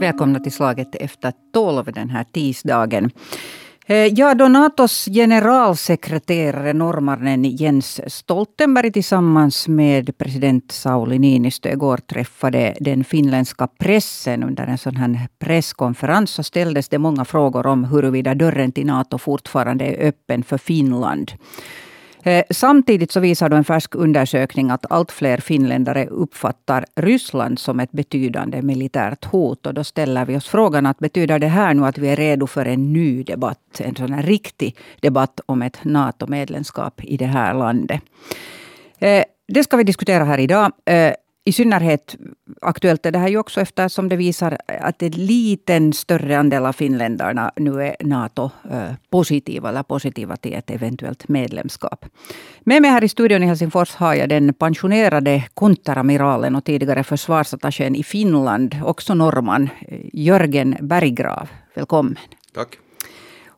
Välkomna till slaget efter tolv den här tisdagen. Eh, ja, då Natos generalsekreterare, norrmannen Jens Stoltenberg tillsammans med president Sauli Niinistö igår träffade den finländska pressen under en sån här presskonferens så ställdes det många frågor om huruvida dörren till Nato fortfarande är öppen för Finland. Eh, samtidigt så visar en färsk undersökning att allt fler finländare uppfattar Ryssland som ett betydande militärt hot. Och då ställer vi oss frågan att betyder det här nu att vi är redo för en ny debatt? En sån här riktig debatt om ett NATO-medlemskap i det här landet. Eh, det ska vi diskutera här idag. Eh, Eh, i synnerhet aktuellt är det här ju också eftersom det visar att en liten större andel av finländarna nu är NATO-positiva eller positiva till ett eventuellt medlemskap. Med mig här i studion i Helsingfors har jag den pensionerade konteramiralen och tidigare försvarsattachén i Finland, också norrman, Jörgen Berggrav. Välkommen. Tack.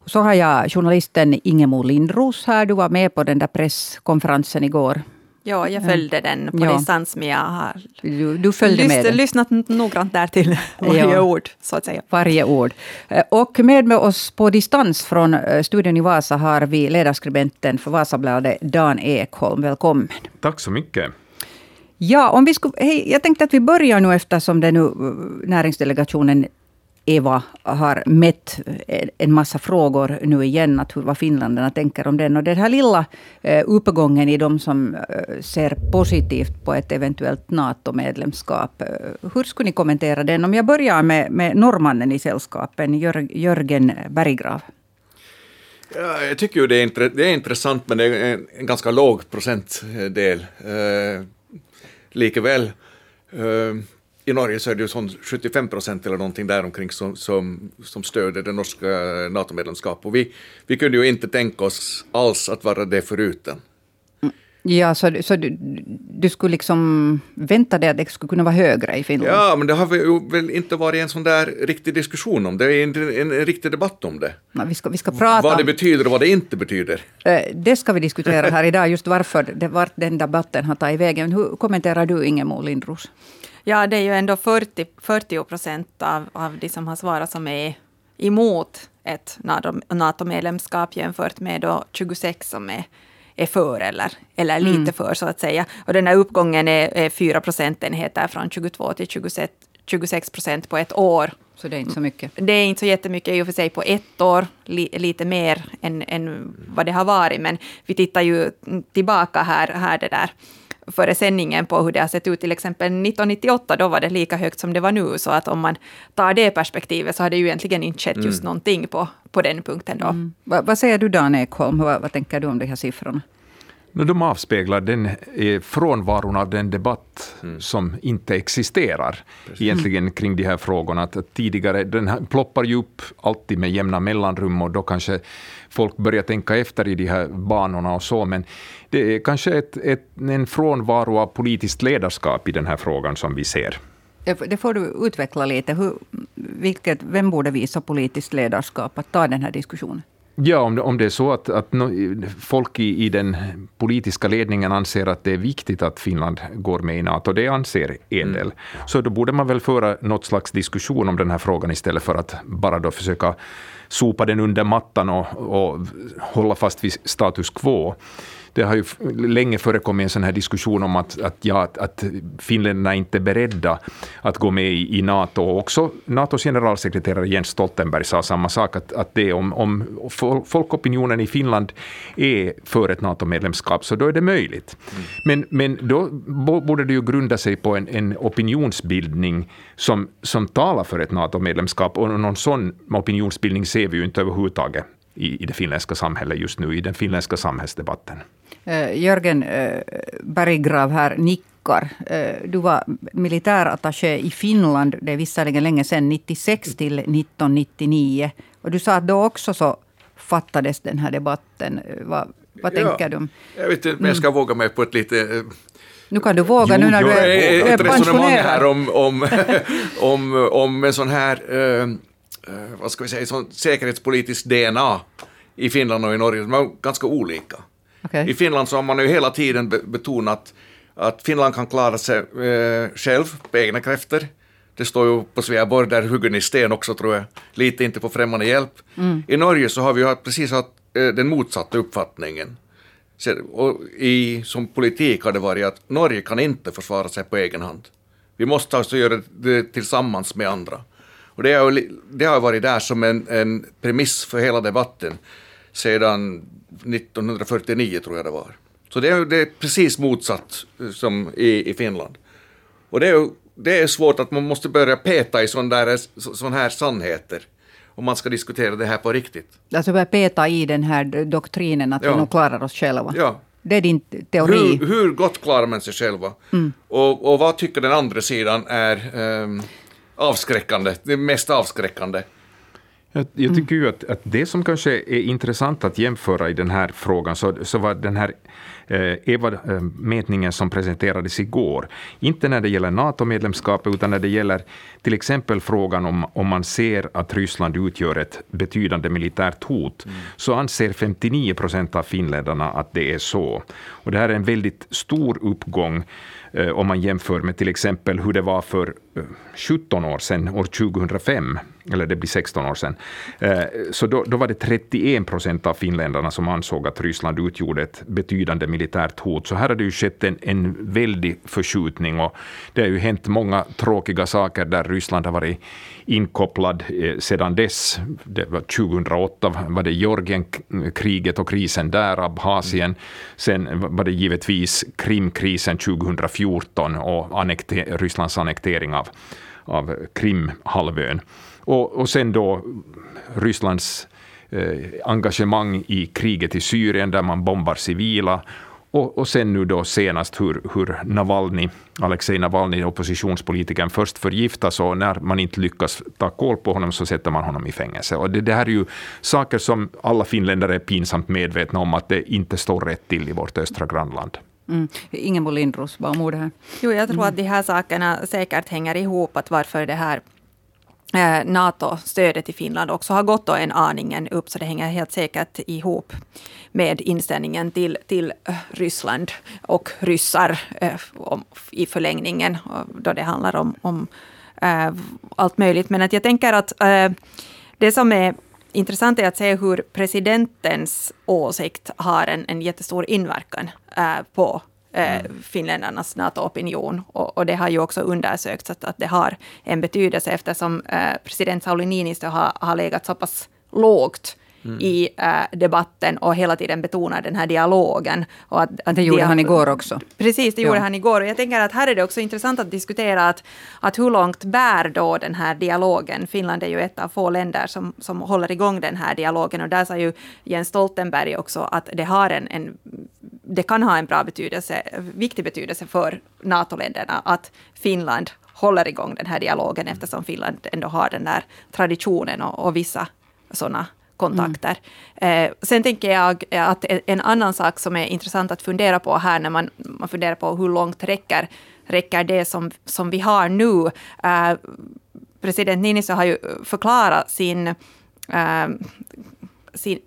Så har jag journalisten Ingemo Lindros här. Du var med på den där presskonferensen igår. Ja, jag följde den på ja. distans, men jag har du, du följde lyssnat, med den. lyssnat noggrant där till varje ja. ord, så att säga. Varje ord. Eh, och med, med oss på distans från eh, studion i Vasa har vi ledarskribenten för Vasabladet, Dan Ekholm. Välkommen. Tack så mycket. Ja, om vi skulle, hej, jag tänkte att vi börjar nu eftersom det nu eh, näringsdelegationen Eva har mätt en massa frågor nu igen, att vad finländarna tänker om den. Och den här lilla eh, uppgången i de som eh, ser positivt på ett eventuellt NATO-medlemskap. Eh, hur skulle ni kommentera den? Om jag börjar med, med norrmannen i sällskapen, Jörgen Berggrav. Ja, jag tycker ju det är, det är intressant, men det är en, en ganska låg procentdel. Eh, likväl eh, i Norge så är det ju sån 75 procent eller någonting däromkring som, som, som stöder det norska NATO-medlemskapet. Och vi, vi kunde ju inte tänka oss alls att vara det förutan. Ja, så, så du, du, skulle liksom vänta dig att det skulle kunna vara högre i Finland? Ja, men det har väl inte varit en sån där riktig diskussion om det. Det är inte en, en, riktig debatt om det. Ja, vi, ska, vi ska prata Vad det betyder och vad det inte betyder. Eh, det ska vi diskutera här idag, just varför det, vart den debatten har tagit vägen. Hur kommenterar du Ingemo Lindros? Ja, det är ju ändå 40, 40 procent av, av de som har svarat som är emot ett NATO-medlemskap jämfört med då 26 som är, är för eller, eller lite mm. för så att säga. Och den här uppgången är, är 4 procentenheter från 22 till 26, 26 procent på ett år. Så det är inte så mycket? Det är inte så jättemycket i och för sig på ett år, li, lite mer än, än vad det har varit. Men vi tittar ju tillbaka här, här det där före sändningen på hur det har sett ut till exempel 1998, då var det lika högt som det var nu, så att om man tar det perspektivet så har det ju egentligen inte skett just mm. någonting på, på den punkten då. Mm. Vad, vad säger du Dan Ekholm, vad, vad tänker du om de här siffrorna? De avspeglar den eh, frånvaron av den debatt mm. som inte existerar Precis. egentligen kring de här frågorna. Att tidigare, den här ploppar ju upp alltid med jämna mellanrum och då kanske folk börjar tänka efter i de här banorna och så, men det är kanske ett, ett, en frånvaro av politiskt ledarskap i den här frågan som vi ser. Det får du utveckla lite. Hur, vilket, vem borde visa politiskt ledarskap att ta den här diskussionen? Ja, om det, om det är så att, att folk i, i, den politiska ledningen anser att det är viktigt att Finland går med i NATO, det anser en mm. del, mm. så då borde man väl föra något slags diskussion om den här frågan istället för att bara då försöka sopa den under mattan och, och hålla fast vid status quo det har ju länge förekommit en sån här diskussion om att, att, ja, att, att finländarna inte är beredda att gå med i, i NATO. Och också NATOs generalsekreterare Jens Stoltenberg sa samma sak, att, att det om, om folkopinionen i Finland är för ett NATO-medlemskap, så då är det möjligt. Mm. Men, men då borde det ju grunda sig på en, en opinionsbildning som, som talar för ett NATO-medlemskap, och någon sån opinionsbildning ser vi ju inte överhuvudtaget i, i det finländska samhället just nu, i den finländska samhällsdebatten. Uh, Jörgen uh, Berggrav här nickar. Uh, du var militärattaché i Finland, det är visserligen länge sedan, 96 till 1999. Och du sa att då också så fattades den här debatten. Vad, vad ja, tänker du? Jag vet inte om jag ska mm. våga mig på ett lite nu kan du våga jo, nu när du är, är Ett resonemang här om, om, om, om en sån här, uh, vad ska vi säga, sån säkerhetspolitisk DNA i Finland och i Norge, som är ganska olika. Okay. I Finland så har man ju hela tiden betonat att Finland kan klara sig eh, själv på egna krafter. Det står ju på Sveaborg, där hugger ni sten också tror jag. Lite inte på främmande hjälp. Mm. I Norge så har vi precis haft eh, den motsatta uppfattningen. Och i, som politik har det varit att Norge kan inte försvara sig på egen hand. Vi måste alltså göra det tillsammans med andra. Och det har, det har varit där som en, en premiss för hela debatten sedan 1949 tror jag det var. Så det är, det är precis motsatt eh, som i, i Finland. Och det är, det är svårt att man måste börja peta i sådana här sannheter om man ska diskutera det här på riktigt. Alltså börja peta i den här doktrinen att ja. vi nog klarar oss själva. Ja. Det är din teori. Hur, hur gott klarar man sig själva? Mm. Och, och vad tycker den andra sidan är um, avskräckande, det mest avskräckande? Jag, jag tycker ju att, att, det som kanske är intressant att jämföra i den här frågan, så, så var den här eh, EVA-mätningen som presenterades igår, inte när det gäller NATO-medlemskapet, utan när det gäller till exempel frågan om, om man ser att Ryssland utgör ett betydande militärt hot, mm. så anser 59 procent av finländarna att det är så. Och det här är en väldigt stor uppgång eh, om man jämför med till exempel hur det var för 17 år sedan, år 2005, eller det blir 16 år sedan. Eh, så då, då var det 31 procent av finländarna som ansåg att Ryssland utgjorde ett betydande militärt hot. Så här har det ju skett en, en väldig förskjutning och det har ju hänt många tråkiga saker där Ryssland har varit inkopplad eh, sedan dess. Det var 2008 var det Georgienkriget och krisen där, Abhazien. Sen var det givetvis Krimkrisen 2014 och annekter, Rysslands annektering av, av Krimhalvön. Och, och sen då Rysslands eh, engagemang i kriget i Syrien där man bombar civila och, och sen nu då senast hur, hur Navalny, Alexej Navalny, oppositionspolitikern, först förgiftas och när man inte lyckas ta koll på honom så sätter man honom i fängelse. Och det, det här är ju saker som alla finländare är pinsamt medvetna om att det inte står rätt till i vårt östra grannland. Mm. Ingemar Lindros, vad om det här? Jo, jag tror mm. att de här sakerna säkert hänger ihop, att varför det här eh, NATO-stödet i Finland också har gått en aningen upp, så det hänger helt säkert ihop med inställningen till, till eh, Ryssland och ryssar eh, i förlängningen, då det handlar om, om allt möjligt. Men att jag tänker att det som är intressant är att se hur presidentens åsikt har en, en jättestor inverkan äh, på mm. finländarnas NATO-opinion. Och, och, det har ju också undersökts att, att det har en betydelse eftersom eh, president Sauli Niinistö har, har legat så pass lågt Mm. i äh, debatten och hela tiden betonar den här dialogen. Och att, att det gjorde han igår också. Precis, det gjorde ja. han igår. Och jag tänker att här är det också intressant att diskutera att, att hur långt bär då den här dialogen? Finland är ju ett av få länder som, som håller igång den här dialogen och där sa ju Jens Stoltenberg också att det har en, en det kan ha en bra betydelse, viktig betydelse för NATO-länderna att Finland håller igång den här dialogen eftersom Finland ändå har den där traditionen och, och vissa sådana kontakter. Mm. Eh, sen tänker jag att en annan sak som är intressant att fundera på här när man, man funderar på hur långt räcker, räcker det som, som vi har nu. Eh, president Niinistö har ju förklarat sin, eh, sin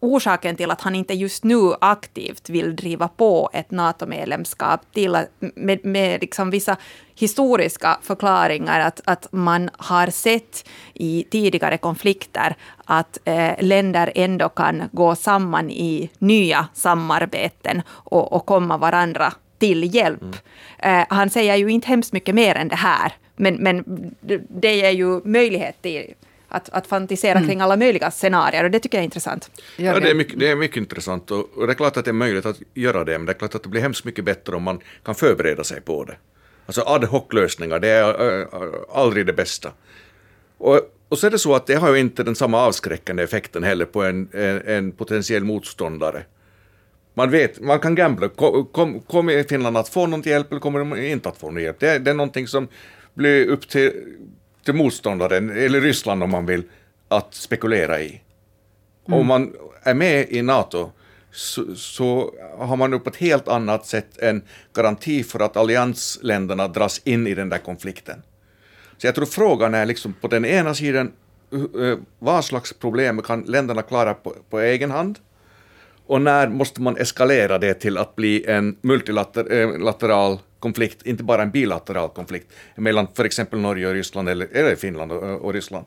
orsaken till att han inte just nu aktivt vill driva på ett NATO-medlemskap till med, med liksom vissa historiska förklaringar att, att man har sett i tidigare konflikter att eh, länder ändå kan gå samman i nya samarbeten och, och komma varandra till hjälp. Mm. Eh, han säger ju inte hemskt mycket mer än det här, men, men det ger ju möjlighet till att, att fantisera mm. kring alla möjliga scenarier och det tycker jag är intressant. Ja, det är mycket, det är mycket intressant och, och, det är klart att det är möjligt att göra det, men det är klart att det blir hemskt mycket bättre om man kan förbereda sig på det. Alltså ad hoc-lösningar, det är äh, aldrig det bästa. Och, och så är det så att det har ju inte den samma avskräckande effekten heller på en, en, en potentiell motståndare. Man vet, man kan gambla. Kommer kom, kom Finland att få någon hjälp eller kommer de inte att få någon hjälp? Det är, det är någonting som blir upp till till motståndaren, eller Ryssland om man vill, att spekulera i. Mm. Om man är med i NATO så, så, har man på ett helt annat sätt en garanti för att alliansländerna dras in i den där konflikten. Så jag tror frågan är liksom på den ena sidan eh, vad slags problem kan länderna klara på, på egen hand? Och när måste man eskalera det till att bli en multilateral konflikt, inte bara en bilateral konflikt mellan för exempel Norge och Ryssland eller, eller Finland och, och Ryssland.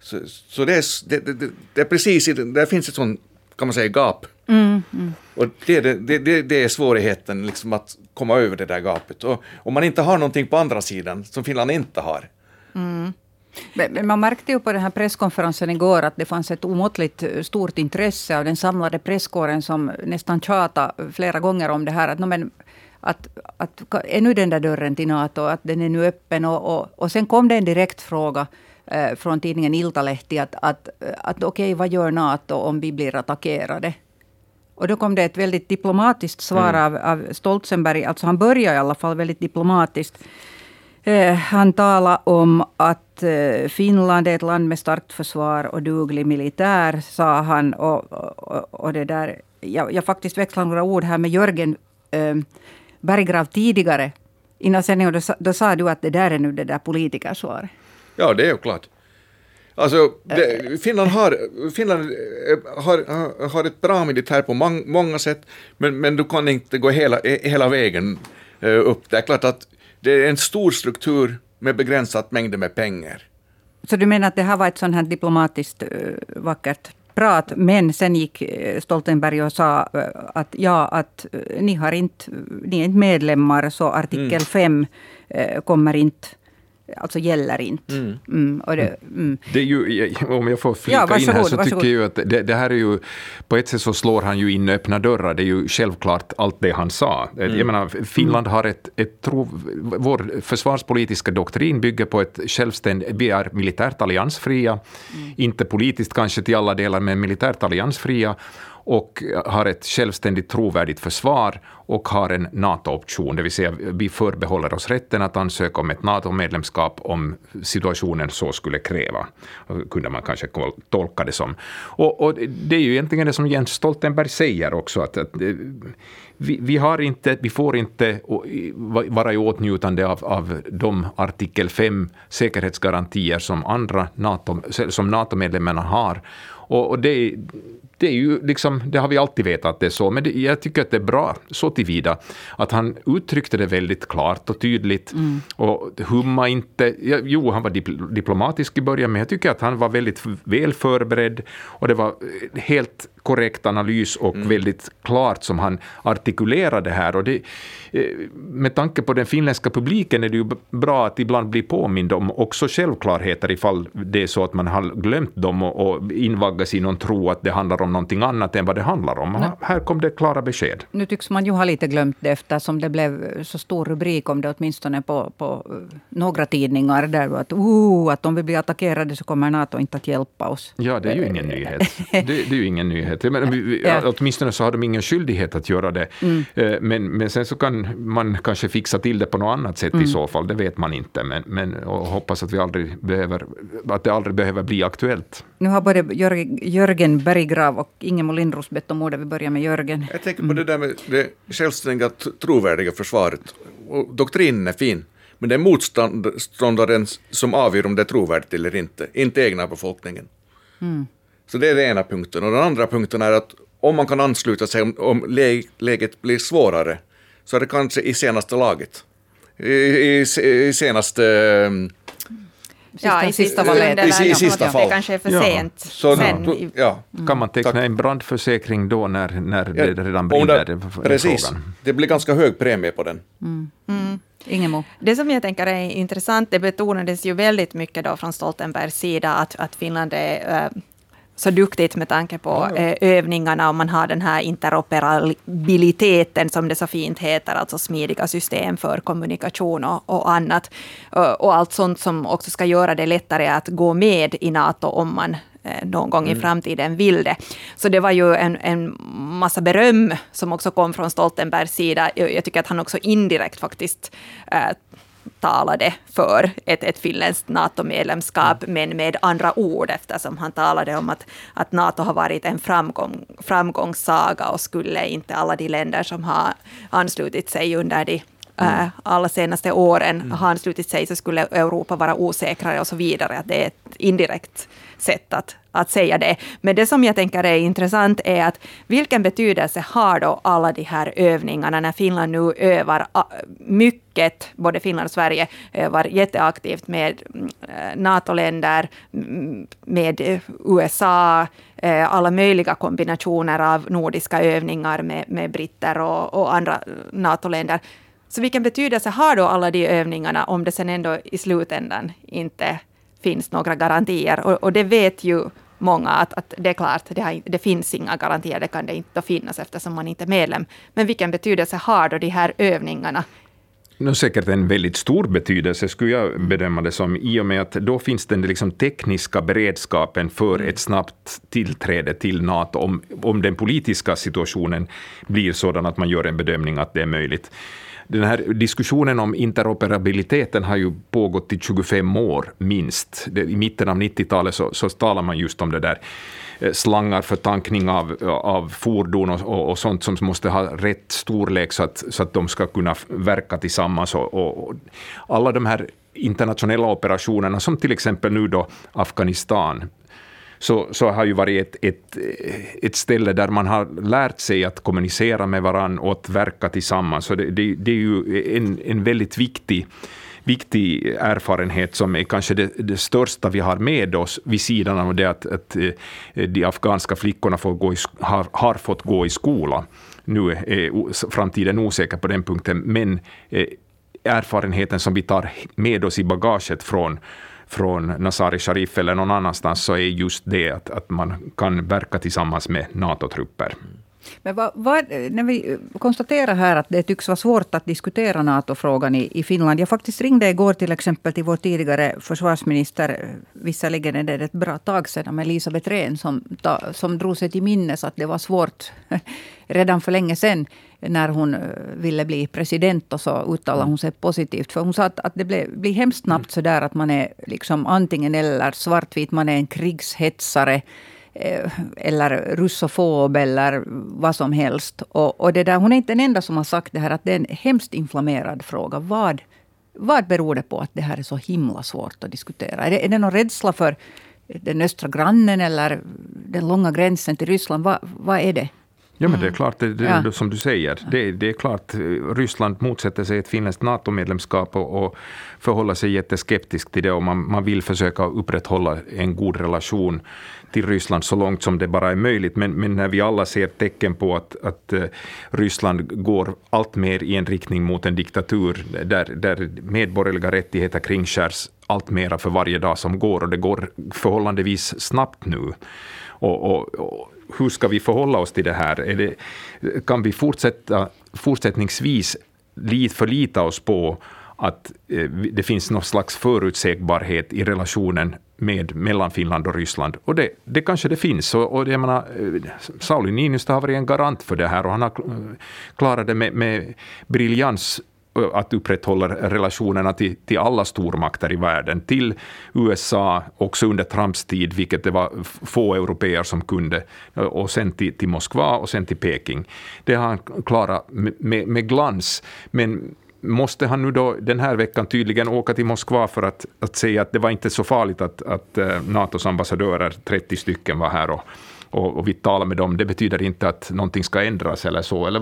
Så, så det, är, det, det, det är precis, där finns ett sånt, kan man säga, gap. Mm, mm. Och det, det, det, det är svårigheten, liksom att komma över det där gapet. Och om man inte har någonting på andra sidan, som Finland inte har, mm. Men man märkte ju på den här presskonferensen igår att det fanns ett omåttligt stort intresse av den samlade presskåren som nästan tjatade flera gånger om det här. Att, no, men, att, att, är nu den där dörren till NATO, att den är nu öppen? Och, och, och sen kom det en direkt fråga eh, från tidningen Iltalehti att, att, att okej, okay, vad gör NATO om vi blir attackerade? Och då kom det ett väldigt diplomatiskt svar mm. av, av Stoltenberg. Alltså han började i alla fall väldigt diplomatiskt. Eh, han talade om att eh, Finland är ett land med starkt försvar och duglig militär, sa han. Och, och, och det där, jag, jag faktiskt växlade några ord här med Jörgen eh, Berggrav tidigare. Innan sändningen, då, då sa du att det där är nu det där politikersvaret. Ja, det är ju klart. Alltså, det, Finland, har, Finland har, har ett bra militär på mång, många sätt, men, men du kan inte gå hela, hela vägen upp. Det är klart att det är en stor struktur med begränsat mängder med pengar. Så du menar att det här var ett sånt här diplomatiskt uh, vackert prat, men sen gick eh, Stoltenberg och sa uh, att ja, att uh, ni, har inte, ni är inte medlemmar, så artikel 5 mm. kommer inte alltså gäller inte. Mm. Mm, och det, mm. det är ju, om jag får flika ja, in här, så varsågod. tycker jag att det, det, här är ju, på ett sätt så slår han ju in öppna dörrar, det är ju självklart allt det han sa. Mm. Jag menar, Finland har ett, ett tro, vår försvarspolitiska doktrin bygger på ett självständigt, vi är militärt alliansfria, mm. inte politiskt kanske till alla delar, men militärt alliansfria, och har ett självständigt trovärdigt försvar och har en NATO-option, det vill säga vi förbehåller oss rätten att ansöka om ett NATO-medlemskap om situationen så skulle kräva. kunde man kanske tolka det som. Och, och, det är ju egentligen det som Jens Stoltenberg säger också, att, att eh, vi, vi, har inte, vi får inte vara i åtnjutande av, av de artikel 5 säkerhetsgarantier som andra NATO, som NATO-medlemmarna har. Och, och det, det, är ju liksom, det har vi alltid vetat att det är så, men det, jag tycker att det är bra så tillvida att han uttryckte det väldigt klart och tydligt mm. och humma inte. Ja, jo, han var diplomatisk i början, men jag tycker att han var väldigt väl förberedd och det var helt korrekt analys och mm. väldigt klart som han artikulerade här. Och det, eh, med tanke på den finländska publiken är det ju bra att ibland bli påmind om också självklarheter ifall det är så att man har glömt dem och, och invaggas i någon tro att det handlar om någonting annat än vad det handlar om. Nej. Här kom det klara besked. Nu tycks man ju ha lite glömt det eftersom det blev så stor rubrik om det åtminstone på, på eh, några tidningar där att, uh, att om vi blir attackerade så kommer NATO inte att hjälpa oss. Ja, det är ju ingen nyhet. Det, det är ju ingen nyhet skyldighet. Men, vi, ja. Åtminstone så har de ingen skyldighet att göra det. Mm. Eh, men, men sen så kan man kanske fixa till det på något annat sätt mm. i så fall, det vet man inte. Men, men och hoppas att, vi aldrig behöver, att det aldrig behöver bli aktuellt. Nu har både Jörgen Berggrav och Ingemo Lindros bett om ordet. Vi börjar med Jörgen. Jag tänker på det där med det självständiga, trovärdiga försvaret. Och doktrinen är fin. Men det är motståndaren som avgör om det är trovärdigt eller inte, inte egna befolkningen. Mm. Så det är den ena punkten. Och den andra punkten är att om man kan ansluta sig om, om läget blir svårare, så är det kanske i senaste laget. I, i, i senaste... Um, ja, i sista fallet. I, i, i sista fall. Det kanske är för ja. sent. Så, sen, ja. Mm. Kan man teckna Tack. en brandförsäkring då när, när ja. det redan brinner? Det, precis. Det blir ganska hög premie på den. Mm. Mm. Ingemo. Det som jag tänker är intressant, det betonades ju väldigt mycket då från Stoltenbergs sida att, att Finland är äh, så duktigt med tanke på. Eh, övningarna och man har den här interoperabiliteten som det så fint heter, alltså smidiga system för kommunikation och, och annat. Och, och, allt sånt som också ska göra det lättare att gå med i NATO om man eh, någon gång mm. i framtiden vill det. Så det var ju en, en massa beröm som också kom från Stoltenbergs sida. Jag tycker att han också indirekt faktiskt äh, talade för ett, ett finländskt NATO-medlemskap, mm. men med andra ord, eftersom han talade om att, att NATO har varit en framgång, framgångssaga och skulle inte alla de länder som har anslutit sig under de Mm. Äh, alla senaste åren mm. har anslutit sig så skulle Europa vara osäkrare och så vidare. Att det är ett indirekt sätt att, att säga det. Men det som jag tänker är intressant är att vilken betydelse har då alla de här övningarna när Finland nu övar ah, mycket, både Finland och Sverige eh, övar jätteaktivt med eh, NATO-länder, med USA, eh, alla möjliga kombinationer av nordiska övningar med, med britter och, och andra NATO-länder. Så vilken betydelse har då alla de övningarna om det sen ändå i slutändan inte finns några garantier? Och, och det vet ju många att, att det är klart, det, har, det, finns inga garantier, det kan det inte finnas eftersom man inte är medlem. Men vilken betydelse har då de här övningarna No, säkert en väldigt stor betydelse, skulle jag bedöma det som, i och med att då finns den liksom tekniska beredskapen för ett snabbt tillträde till NATO, om, om den politiska situationen blir sådan att man gör en bedömning att det är möjligt den här diskussionen om interoperabiliteten har ju pågått i 25 år minst. I mitten av 90-talet så, så talar man just om det där Eh, slangar för tankning av, av fordon och, och, och, sånt som måste ha rätt storlek så att, så att de ska kunna verka tillsammans. Och, och, alla de här internationella operationerna, som till exempel nu då Afghanistan, så, så har ju varit ett, ett, eh, ett ställe där man har lärt sig att kommunicera med varandra och att verka tillsammans. Så det, det, det är ju en, en väldigt viktig viktig erfarenhet som är kanske det, det, största vi har med oss vid sidan av det att, att eh, de afghanska flickorna får gå i, har, har fått gå i skola. Nu är framtiden osäker på den punkten, men eh, erfarenheten som vi tar med oss i bagaget från från Nazari Sharif eller någon annanstans, så är just det att, att man kan verka tillsammans med NATO-trupper. Men vad, vad, när vi konstaterar här att det tycks vara svårt att diskutera NATO-frågan i, i Finland. Jag faktiskt ringde igår till exempel till vår tidigare försvarsminister, visserligen är det ett bra tag sedan, Elisabeth Rehn, som, som drog sig till minnes att det var svårt redan för länge sedan när hon eh, ville bli president och så uttalade hon sig positivt. För hon sa att, att det blir, blir hemskt snabbt så där att man är liksom antingen eller svartvit, man är en krigshetsare eh, eller russofob eller vad som helst. Och, och det där, hon är inte den enda som har sagt det här att det är en hemskt inflammerad fråga. Vad, vad beror det på att det här är så himla svårt att diskutera? Är det, är det någon rädsla för den östra grannen eller den långa gränsen till Ryssland? Vad, vad är det? Ja, men det är klart, det, det, ja. som du säger, det, det, är klart Ryssland motsätter sig ett finländskt NATO-medlemskap och, och förhåller sig jätteskeptiskt till det och man, man vill försöka upprätthålla en god relation till Ryssland så långt som det bara är möjligt. Men, men när vi alla ser tecken på att, att eh, Ryssland går allt mer i en riktning mot en diktatur där, där medborgerliga rättigheter kringskärs allt mera för varje dag som går och det går förhållandevis snabbt nu. och, och, och hur ska vi förhålla oss till det här? Det, kan vi fortsätta, fortsättningsvis förlita oss på att eh, det finns någon slags förutsägbarhet i relationen med, mellan Finland och Ryssland. Och det, det kanske det finns. Och, och jag menar, eh, Sauli Niinistö har varit en garant för det här och han har klarat det med, med briljans eh, att upprätthålla relationerna till, till alla stormakter i världen, till USA också under Trumps tid, vilket det var få europeer som kunde, eh, och sen till, till Moskva och sen till Peking. Det har han klarat med, med, med glans. Men måste han nu då den här veckan tydligen åka till Moskva för att, att säga att det var inte så farligt att, att eh, NATOs ambassadörer, 30 stycken, var här och och, och vi talar med dem, det betyder inte att någonting ska ändras eller så. Eller,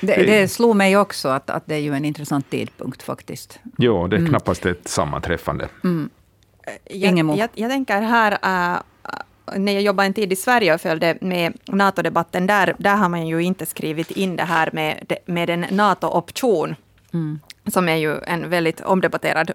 det, det slog mig också att, att det är ju en intressant tidpunkt faktiskt. Jo, det är mm. knappast ett sammanträffande. Mm. Jag, jag, jag, tänker här, uh, när jag jobbade en tid i Sverige och följde med NATO-debatten där, där har man ju inte skrivit in det här med, med en NATO-option. Mm. Som är ju en väldigt omdebatterad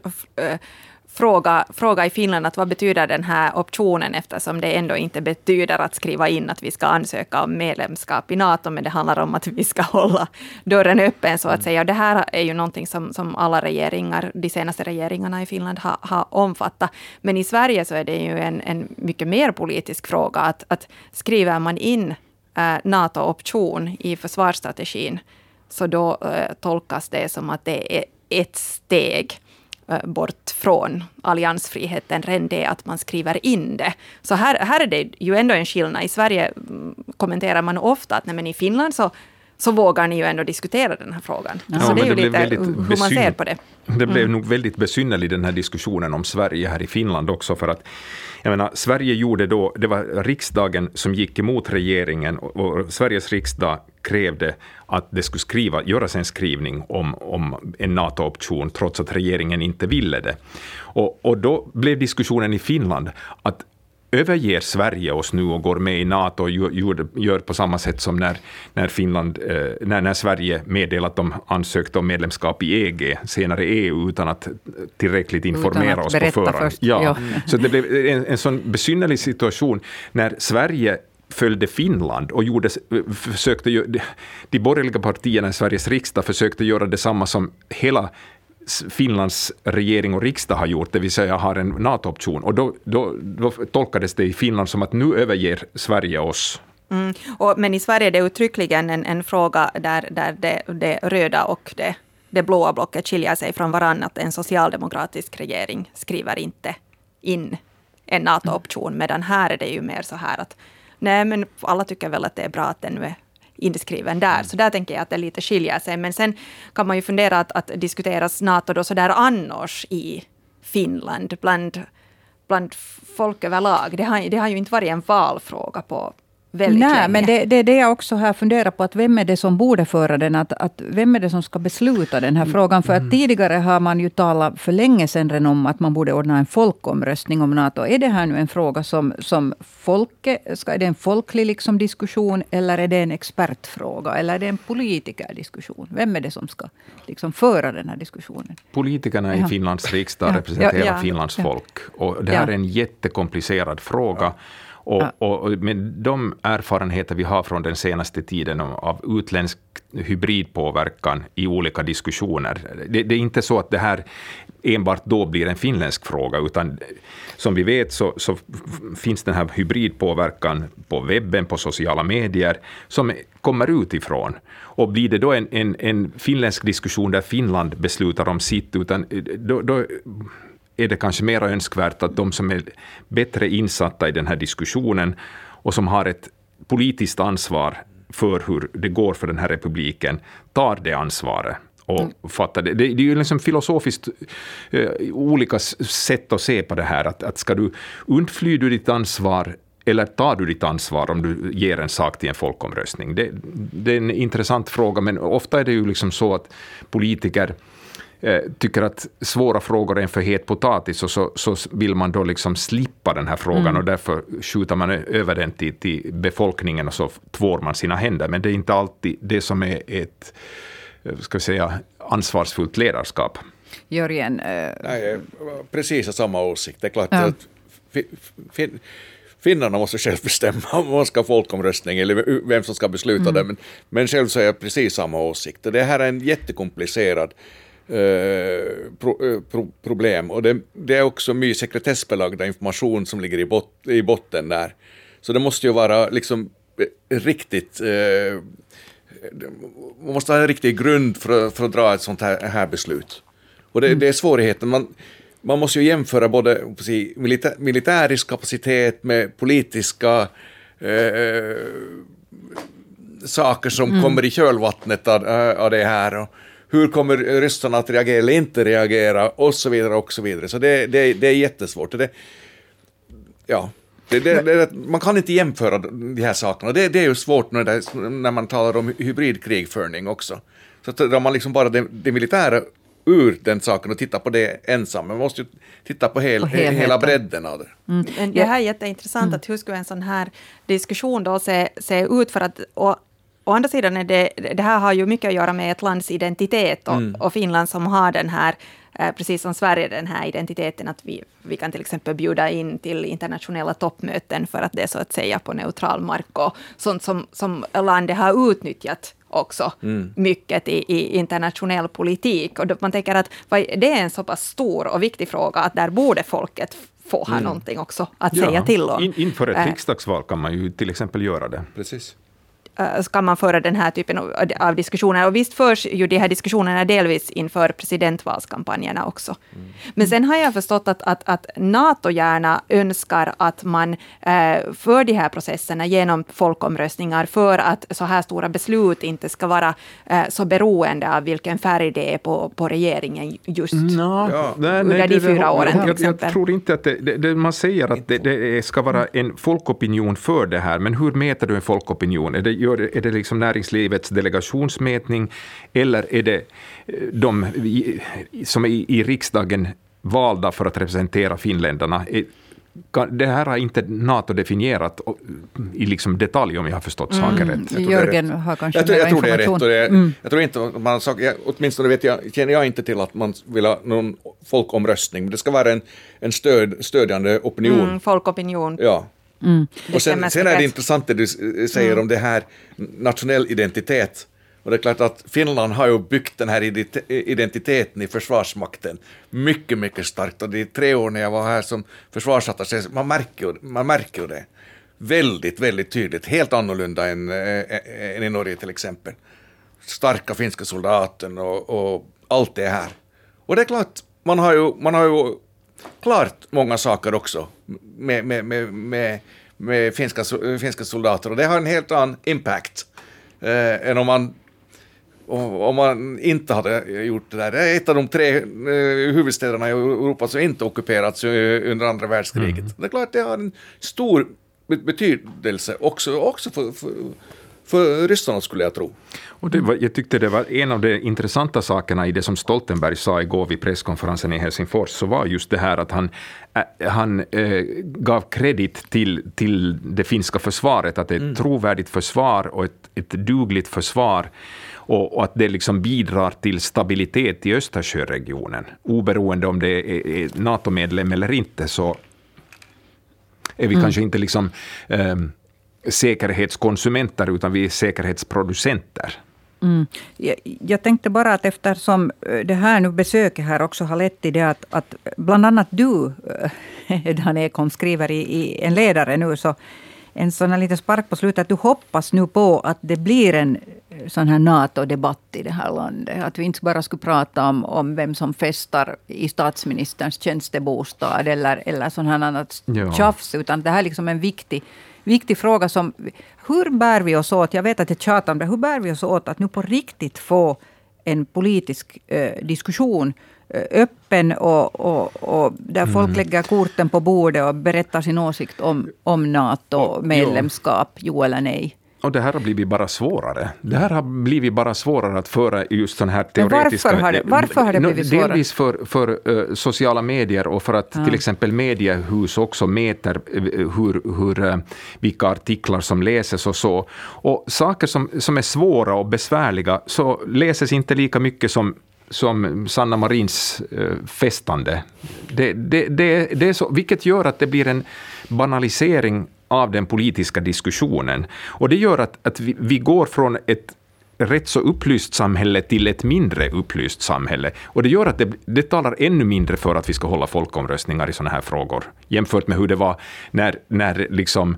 fråga, fråga i Finland att vad betyder den här optionen eftersom det ändå inte betyder att skriva in att vi ska ansöka om medlemskap i NATO, men det handlar om att vi ska hålla dörren öppen så att mm. säga. Det här är ju någonting som, som alla regeringar, de senaste regeringarna i Finland har, har omfattat. Men i Sverige så är det ju en, en mycket mer politisk fråga att, att skriver man in äh, NATO-option i försvarsstrategin så då äh, tolkas det som att det är ett steg Eh, bort från alliansfriheten, redan det att man skriver in det. Så här, här är det ju ändå en skillnad. I Sverige mm, kommenterar man ofta att nej, men i Finland så så vågar ni ju ändå diskutera den här frågan. Ja, så det är ju det lite hur man ser på det. Det blev mm. nog väldigt besynnerlig den här diskussionen om Sverige här i Finland också, för att jag menar, Sverige gjorde då, det var riksdagen som gick emot regeringen och, och Sveriges riksdag krävde att det skulle skriva, göras en skrivning om, om en NATO-option, trots att regeringen inte ville det. Och, och då blev diskussionen i Finland att överger Sverige oss nu och går med i NATO och gör, gör på samma sätt som när, när, Finland, eh, när, när Sverige meddelade att de ansökte om medlemskap i EG, senare EU, utan att tillräckligt informera att oss på förhand. Ja. ja. Så det blev en, en sån besynnerlig situation när Sverige följde Finland och gjorde, försökte, de borgerliga partierna i Sveriges riksdag försökte göra detsamma som hela Finlands regering och riksdag har gjort, det vill säga har en NATO-option. Och då, då, då tolkades det i Finland som att nu överger Sverige oss. Mm. Och, men i Sverige är det uttryckligen en, en fråga där, där det, det röda och det, det blåa blocket skiljer sig från varandra. Att en socialdemokratisk regering skriver inte in en NATO-option, medan här är det ju mer så här att nej, men alla tycker väl att det är bra att den nu är inskriven där. Mm. Så där tänker jag att det lite skiljer sig. Men sen kan man ju fundera att, att diskuteras NATO då sådär annars i Finland bland, bland folk överlag. Det har, det har ju inte varit en valfråga på, väldigt Nej, länge. men det, det är det jag också här funderar på, att vem är det som borde föra den? Att, att vem är det som ska besluta den här mm. frågan? För att mm. tidigare har man ju talat för länge sedan om att man borde ordna en folkomröstning om NATO. Är det här nu en fråga som, som folket, ska, är det en folklig liksom diskussion, eller är det en expertfråga, eller är det en politikerdiskussion? Vem är det som ska liksom föra den här diskussionen? Politikerna i Finlands riksdag representerar ja, ja, Finlands folk. Och det här är en jättekomplicerad fråga. Och, och, med de erfarenheter vi har från den senaste tiden av utländsk hybridpåverkan i olika diskussioner, det, det, är inte så att det här enbart då blir en finländsk fråga, utan som vi vet så, så finns den här hybridpåverkan på webben, på sociala medier, som kommer utifrån. Och blir det då en, en, en finländsk diskussion där Finland beslutar om sitt, utan då, då är det kanske mer önskvärt att de som är bättre insatta i den här diskussionen och som har ett politiskt ansvar för hur det går för den här republiken tar det ansvaret och mm. fattar det. Det, är ju liksom filosofiskt uh, olika sätt att se på det här. Att, att ska du undfly du ditt ansvar eller tar du ditt ansvar om du ger en sak till en folkomröstning? Det, det är en intressant fråga, men ofta är det ju liksom så att politiker Eh, tycker att svåra frågor är en för het potatis och så, så vill man då liksom slippa den här frågan mm. och därför skjuter man över den till, till befolkningen och så tvår man sina händer. Men det är inte alltid det som är ett eh, ska vi säga, ansvarsfullt ledarskap. Jörgen? Eh... Nej, precis samma åsikt. Det är klart ja. att fin, finnarna måste själv bestämma om man ska ha folkomröstning eller vem som ska besluta mm. det. Men, men själv så är jag precis samma åsikt. Det här är en jättekomplicerad Eh, pro, eh, pro, problem. Och det, det, är också mycket sekretessbelagda information som ligger i, bot, i botten där. Så det måste ju vara liksom eh, riktigt eh, man måste ha en riktig grund för, för att dra ett sånt här, här beslut. Och det, mm. det är svårigheten. Man, man måste ju jämföra både säga, militär, militärisk kapacitet med politiska eh, saker som mm. kommer i kölvattnet av, av det här. Och, hur kommer ryssarna att reagera eller inte reagera och så vidare och så vidare. Så det, det, det är jättesvårt. Det, ja, det, det, man kan inte jämföra de här sakerna. Det, det är ju svårt när, när man talar om hybridkrigföring också. Så drar man liksom bara det, det militära ur den saken och tittar på det ensam. Man måste ju titta på, hel, på hela bredden av det. Mm. Det här är jätteintressant, mm. att hur skulle en sån här diskussion då se, se ut? För att, och å andra sidan är det, det här har ju mycket att göra med ett lands identitet och, mm. och Finland som har den här eh, precis som Sverige, den här identiteten att vi, vi kan till exempel bjuda in till internationella toppmöten för att det är så att säga på neutral mark och sånt som, som landet har utnyttjat också mm. mycket i, i, internationell politik. Och man tänker att det är en så pass stor och viktig fråga att där borde folket få ha mm. någonting också att ja. säga till om. In, inför ett äh, riksdagsval kan man ju till exempel göra det. Precis. Eh, ska man föra den här typen av diskussioner. Och visst förs ju de här diskussionerna delvis inför presidentvalskampanjerna också. Mm. Men sen har jag förstått att, att, att NATO gärna önskar att man eh, för de här processerna genom folkomröstningar för att så här stora beslut inte ska vara eh, så beroende av vilken färg det är på, på regeringen just no, ja. under nej, de fyra åren jag, till exempel. Jag tror inte att det, det, man säger att det, det ska vara en folkopinion för det här, men hur mäter du en folkopinion? Är det, gör, är det liksom näringslivets delegationsmätning, eller är det eh, de som är i riksdagen valda för att representera finländarna? det här har inte NATO definierat i liksom detalj om jag har förstått mm. saken rätt. Jörgen har kanske jag, tror, jag tror det är rätt. Det, mm. Jag tror inte man jag, åtminstone vet jag, känner jag inte till att man vill ha någon folkomröstning. Det ska vara en, en stöd, stödjande opinion. Mm, folkopinion. Ja. Mm. Och sen, sen är det intressant det du säger mm. om det här nationell identitet. Och det är klart att Finland har ju byggt den här identiteten i Försvarsmakten mycket, mycket starkt. Och de tre år när jag var här som försvarsattaché, man märker, man märker det väldigt, väldigt tydligt. Helt annorlunda än, äh, än i Norge till exempel. Starka finska soldaten och, och allt det här. Och det är klart, man har ju, man har ju klart många saker också med, med, med, med, med finska, finska soldater och det har en helt annan impact eh, än om man om man inte hade gjort det där. Det är ett av de tre eh, huvudstäderna i Europa som inte ockuperats under andra världskriget. Mm. Det är klart det har en stor betydelse också, också för, för, för ryssarna skulle jag tro. Och det var, jag tyckte det var en av de intressanta sakerna i det som Stoltenberg sa igår vid presskonferensen i Helsingfors, så var just det här att han, äh, han äh, gav kredit till, till det finska försvaret, att det är ett mm. trovärdigt försvar och ett, ett dugligt försvar och, och, att det liksom bidrar till stabilitet i Östersjöregionen. Oberoende om det är, är NATO-medlem eller inte, så är vi mm. kanske inte liksom eh, säkerhetskonsumenter, utan vi är säkerhetsproducenter. Mm. Jag, jag, tänkte bara att eftersom eh, det här nu besöket här också har lett till det att, att bland annat du, eh, Dan Ekholm, skriver i, i en ledare nu, så en sån här liten spark på slutet, att du hoppas nu på att det blir en sån här NATO-debatt i det här landet. Att vi inte bara skulle prata om, om vem som festar i statsministerns tjänstebostad eller, eller sån här annat ja. tjafs. Utan det här är liksom en viktig, viktig fråga. som Hur bär vi oss åt, jag vet att jag tjatar om det, hur bär vi oss åt att nu på riktigt få en politisk eh, diskussion eh, öppen och, och, och där mm. folk lägger korten på bordet och berättar sin åsikt om, om NATO-medlemskap, jo eller nej. Och det här har blivit bara svårare. Det här har blivit bara svårare att föra just sån här teoretiska... Varför har det, varför har det blivit svårare? Delvis för, för uh, sociala medier och för att ja. till exempel mediehus också mäter uh, hur, hur, uh, vilka artiklar som läses och så. Och saker som, som är svåra och besvärliga så läses inte lika mycket som som Sanna Marins festande. Det, det, det, det är så, vilket gör att det blir en banalisering av den politiska diskussionen. Och det gör att, att vi, vi går från ett rätt så upplyst samhälle till ett mindre upplyst samhälle. Och det gör att det, det talar ännu mindre för att vi ska hålla folkomröstningar i sådana här frågor, jämfört med hur det var när, när liksom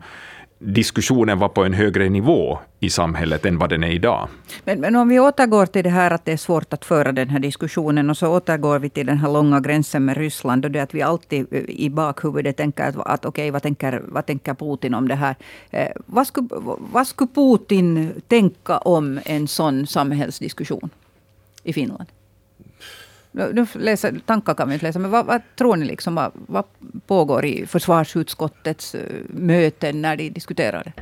diskussionen var på en högre nivå i samhället än vad den är idag. Men, men om vi återgår till det här att det är svårt att föra den här diskussionen och så återgår vi till den här långa gränsen med Ryssland och det att vi alltid eh, i bakhuvudet tänker att, att okej, okay, vad, tänker, vad tänker Putin om det här? Eh, vad, skulle, vad skulle Putin tänka om en sån samhällsdiskussion i Finland? Nu läser, tankar kan vi inte läsa, men vad, vad tror ni? Liksom, vad, vad, pågår i försvarsutskottets eh, möten när de diskuterar det?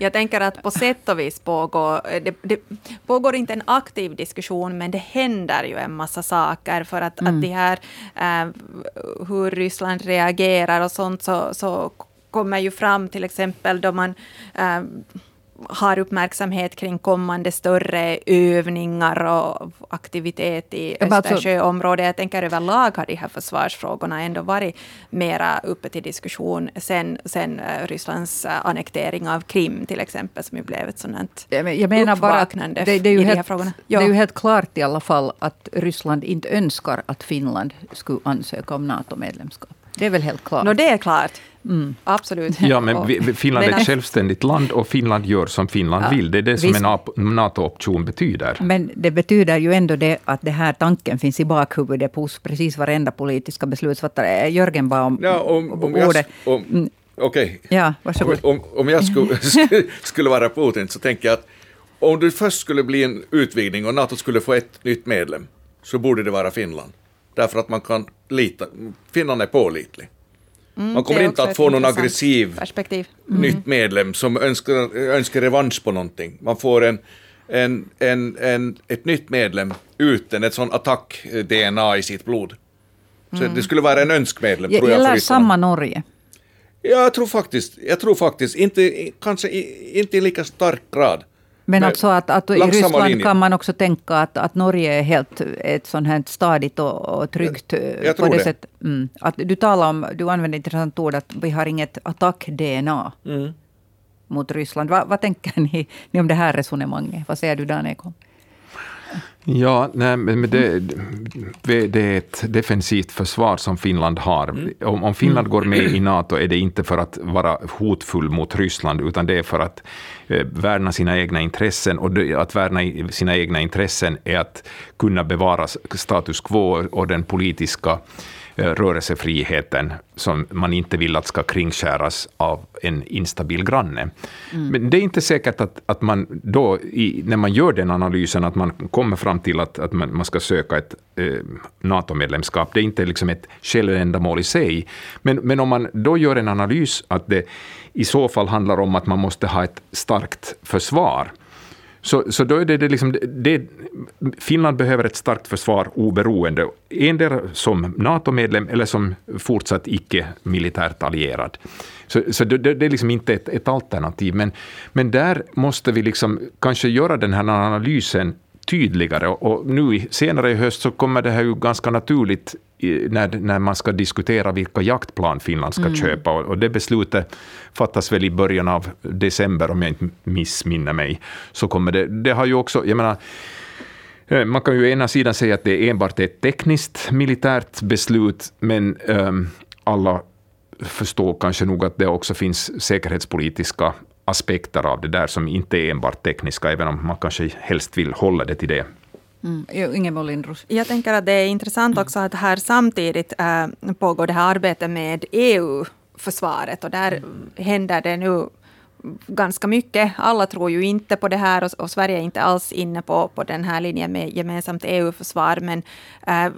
Jag tänker att på sätt och vis pågår eh, det, det pågår inte en aktiv diskussion, men det händer ju en massa saker för att, mm. att det här äh, hur Ryssland reagerar och sånt så, så kommer ju fram till exempel då man äh, har uppmärksamhet kring kommande större övningar och aktivitet i alltså- Östersjöområdet. Jag tänker överlag har de här försvarsfrågorna ändå varit mera uppe till diskussion sen, sen eh, Rysslands eh, annektering av Krim till exempel, som ju blev ett sådant Jag menar bara att det, det, är ju helt, frågorna. det är ju helt klart i alla fall att Ryssland inte önskar att Finland skulle ansöka om NATO-medlemskap. Det är väl helt klart. No, det är klart. Mm. Absolut. Ja, men vi, Finland är ett självständigt land och Finland gör som Finland ja, vill. Det är det som visst. en NATO-option betyder. Men det betyder ju ändå det att det här tanken finns i bakhuvudet hos precis varenda politiska beslutsfattare. Jörgen bad om, ja, om, om ordet. Om, mm. Okej. Okay. Ja, varsågod. Om, om jag skulle, skulle vara Putin så tänker jag att om det först skulle bli en utvidgning och NATO skulle få ett nytt medlem så borde det vara Finland. Därför att man kan lita, Finland är pålitlig. Mm, man kommer inte att få någon aggressiv perspektiv. Mm. nytt medlem som önskar, önskar revansch på någonting. Man får en, en, en, en, ett nytt medlem utan ett sån attack-DNA i sitt blod. Så mm. det skulle vara en önskmedlem. tror jag, Gäller samma Norge? Ja, jag tror faktiskt, jag tror faktiskt inte, kanske inte i lika stark grad. Men alltså att, att i Ryssland linjen. kan man också tänka att, att Norge är helt ett sånt här stadigt och, och tryggt. Jag, jag på det. Sätt, mm, att du talar om, du använder ett intressant ord att vi har inget attack-DNA mm. mot Ryssland. Va, vad tänker ni, ni, om det här resonemanget? Vad säger du Dan Ekholm? Ja, nej, men det, det är ett defensivt försvar som Finland har. Mm. Om, om Finland mm. går med i NATO är det inte för att vara hotfull mot Ryssland, utan det är för att eh, värna sina egna intressen. Och det, att värna sina egna intressen är att kunna bevara status quo och den politiska rörelsefriheten som man inte vill att ska kringskäras av en instabil granne. Mm. Men det är inte säkert att, att man då, i, när man gör den analysen, att man kommer fram till att, att man, man ska söka ett eh, NATO-medlemskap. Det är inte liksom ett självändamål i sig. Men, men om man då gör en analys att det i så fall handlar om att man måste ha ett starkt försvar, så, så då är det, det, liksom, det, Finland behöver ett starkt försvar oberoende, endera som NATO-medlem eller som fortsatt icke-militärt allierad. Så, så det, det, är liksom inte ett, ett, alternativ, men, men där måste vi liksom kanske göra den här analysen tydligare. Och nu senare i höst så kommer det här ju ganska naturligt när, när man ska diskutera vilka jaktplan Finland ska mm. köpa. Och det beslutet fattas väl i början av december, om jag inte missminner mig. Så kommer det, det har ju också, jag menar, eh, man kan ju ena sidan säga att det enbart är ett tekniskt militärt beslut, men um, alla förstår kanske nog att det också finns säkerhetspolitiska aspekter av det där som inte är enbart tekniska, även om man kanske helst vill hålla det till det. Mm. Ingeborg Lindros. Jag tänker att det är intressant också att här samtidigt äh, pågår det här arbetet med EU-försvaret och där mm. händer det nu ganska mycket. Alla tror ju inte på det här och, och, Sverige är inte alls inne på, på den här linjen med gemensamt EU-försvar. Men äh,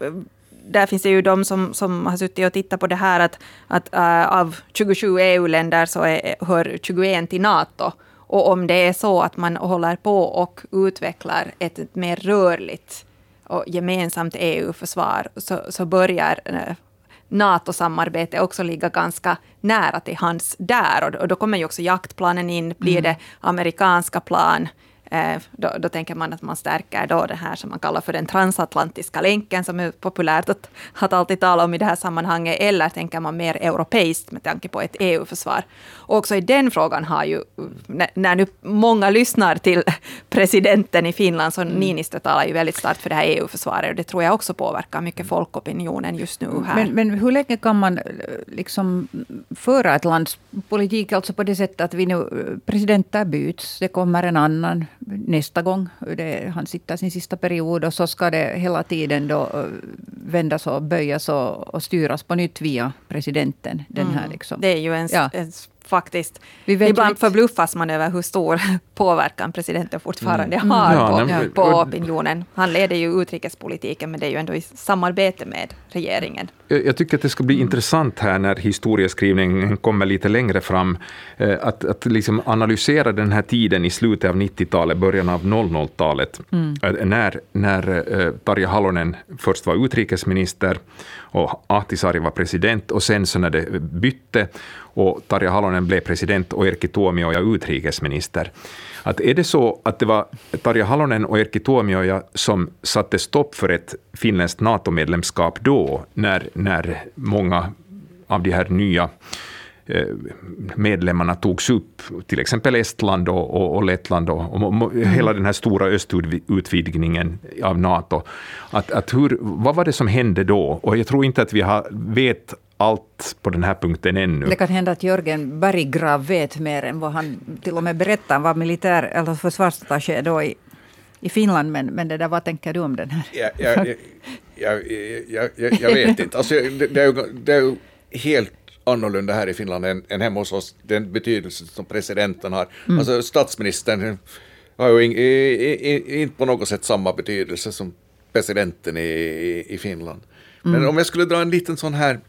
där finns det ju de som, som har suttit och tittat på det här att, att äh, av 27 EU-länder så är, hör 21 till NATO. Och om det är så att man håller på och utvecklar ett mer rörligt och gemensamt EU-försvar så, så börjar äh, NATO-samarbete också ligga ganska nära till hands där. Och, och då kommer ju också jaktplanen in. Blir mm. det amerikanska plan? Eh, då, då, tänker man att man stärker då det här som man kallar för den transatlantiska länken, som är populärt att, att alltid tala om i det här sammanhanget, eller tänker man mer europeiskt med tanke på ett EU-försvar. Och också i den frågan har ju, när nu många lyssnar till presidenten i Finland, så mm. Niinistö talar ju väldigt starkt för det här EU-försvaret, och det tror jag också påverkar mycket folkopinionen just nu här. Men, men hur länge kan man eh, liksom föra ett lands politik, alltså på det sättet att vi nu, eh, presidenter byts, det kommer en annan, nästa gång. Det, han sitter sin sista period och så ska det hela tiden då eh, vändas och böjas och, och styras på nytt via presidenten. Den här mm. liksom. Det är ju en, ja. en faktiskt. Ibland förbluffas man över hur stor påverkan presidenten fortfarande mm. har ja, på, nej, på opinionen. Han leder ju utrikespolitiken, men det är ju ändå i samarbete med regeringen. Jag tycker att det ska bli mm. intressant här när historieskrivningen kommer lite längre fram, eh, att, att liksom analysera den här tiden i slutet av 90-talet, början av 00-talet, mm. Eh, när, när eh, Tarja Halonen först var utrikesminister och Ahtisaari var president, och sen så när det bytte och Tarja Halonen blev president och Erkki Tuomioja utrikesminister. Att är det så att det var Tarja Halonen och Erkki Tuomioja som satte stopp för ett finländskt NATO-medlemskap då, när, när många av de här nya eh, medlemmarna togs upp, till exempel Estland och, och, och Lettland och, och, och mm. hela den här stora östutvidgningen av NATO. Att, att hur, vad var det som hände då? Och jag tror inte att vi har, vet allt på den här punkten ännu. Det kan hända att Jörgen Berggrav vet mer än vad han till och med berättar. Han var militär, eller försvarsattaché då i, i Finland. Men, men det där, vad tänker du om den här? Ja, jag, jag, jag, jag, jag vet inte. Alltså, det, det, är ju, det är ju helt annorlunda här i Finland än, än hemma hos oss, den betydelse som presidenten har. Mm. Alltså statsministern har ju inte på något sätt samma betydelse som presidenten i, i, Finland. Men mm. om jag skulle dra en liten sån här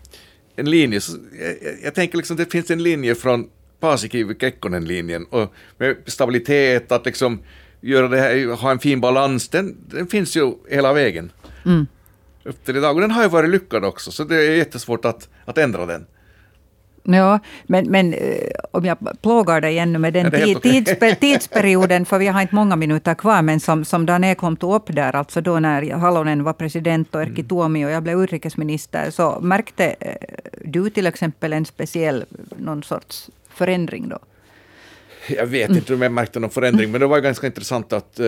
en linje, så jag, jag tänker liksom det finns en linje från Paasikivi Kekkonen-linjen och med stabilitet, att liksom göra det här, ha en fin balans, den, den finns ju hela vägen. Mm. Upp till idag. Och den har ju varit lyckad också, så det är jättesvårt att, att ändra den. Ja, men, men eh, om jag plågar dig ännu med den ja, tids, tidsperioden, för vi har inte många minuter kvar, men som, som Dan Ekholm tog upp där, alltså då när Halonen var president och Erkki mm. Tuomi och jag blev utrikesminister, så märkte eh, du till exempel en speciell, någon sorts förändring då? Jag vet inte om jag märkte någon förändring, men det var ganska intressant att uh,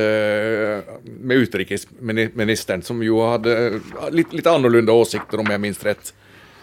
med utrikesministern, som ju hade lite, lite annorlunda åsikter om jag minns rätt,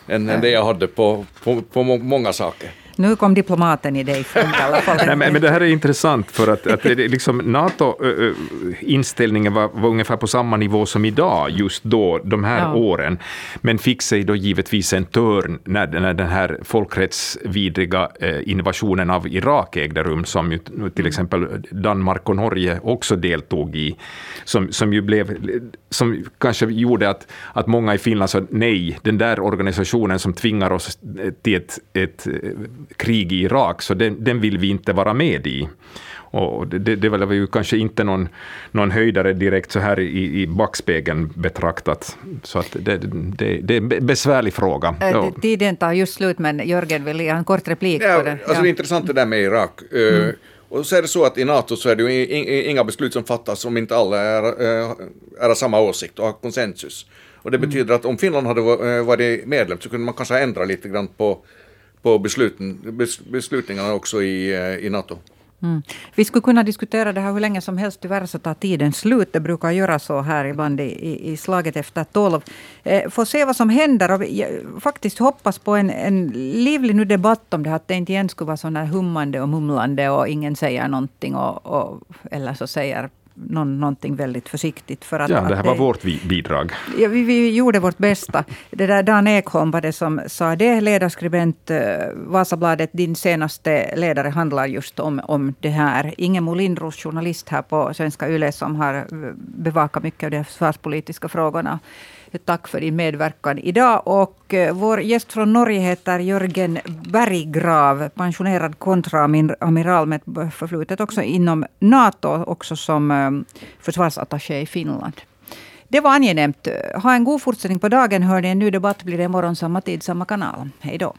än, än det jag hade på, på, på många saker. Nu kom diplomaten i dig fram i alla fall. Nej, men, men, det här är intressant för att, att liksom, NATO-inställningen var, var, ungefär på samma nivå som idag just då, de här ja. åren, men fick sig då givetvis en törn när, när den här folkrättsvidriga invasionen av Irak ägde rum, som ju, till exempel Danmark och Norge också deltog i, som, som ju blev, som kanske gjorde att, att många i Finland sa nej, den där organisationen som tvingar oss till ett, ett krig i Irak, så den, den vill vi inte vara med i. Och det, det var ju kanske inte någon, någon höjdare direkt så här i, i backspegeln betraktat. Så att det, det, det är en besvärlig fråga. Äh, tiden tar just slut, men Jörgen vill ge en kort replik ja, på den. Alltså ja. Det är intressant det där med Irak. Eh, mm. Och så är det så att i NATO så är det ju inga beslut som fattas om inte alla är, eh, är av samma åsikt och har konsensus. Och det mm. betyder att om Finland hade eh, varit medlem så kunde man kanske ändra lite grann på på besluten, bes, beslutningarna också i, eh, i NATO. Mm. Vi skulle kunna diskutera det här hur länge som helst. Tyvärr så tar tiden slut. Det brukar göra så här ibland i, i slaget efter tolv. Eh, får se vad som händer. Och vi, faktiskt hoppas på en, en livlig nu debatt om det. här. Att det inte igen skulle vara sådana hummande och mumlande och ingen säger någonting. Och, och, eller så säger någon, någonting väldigt försiktigt. För att, ja, det här var det, vårt bidrag. Ja, vi, vi, gjorde vårt bästa. Det där Dan Ekholm var det som sa det. Ledarskribent uh, Vasabladet, din senaste ledare handlar just om, om det här. Inge Lindros, journalist här på Svenska Yle, som har bevakat mycket av de försvarspolitiska frågorna. Tack för din medverkan idag. Och eh, vår gäst från Norge heter Jörgen Berggrav, pensionerad kontraamiral med förflutet också inom NATO, också som eh, försvarsattaché i Finland. Det var angenämt. Ha en god fortsättning på dagen. Hör ni en ny debatt blir det imorgon samma tid, samma kanal. Hej då.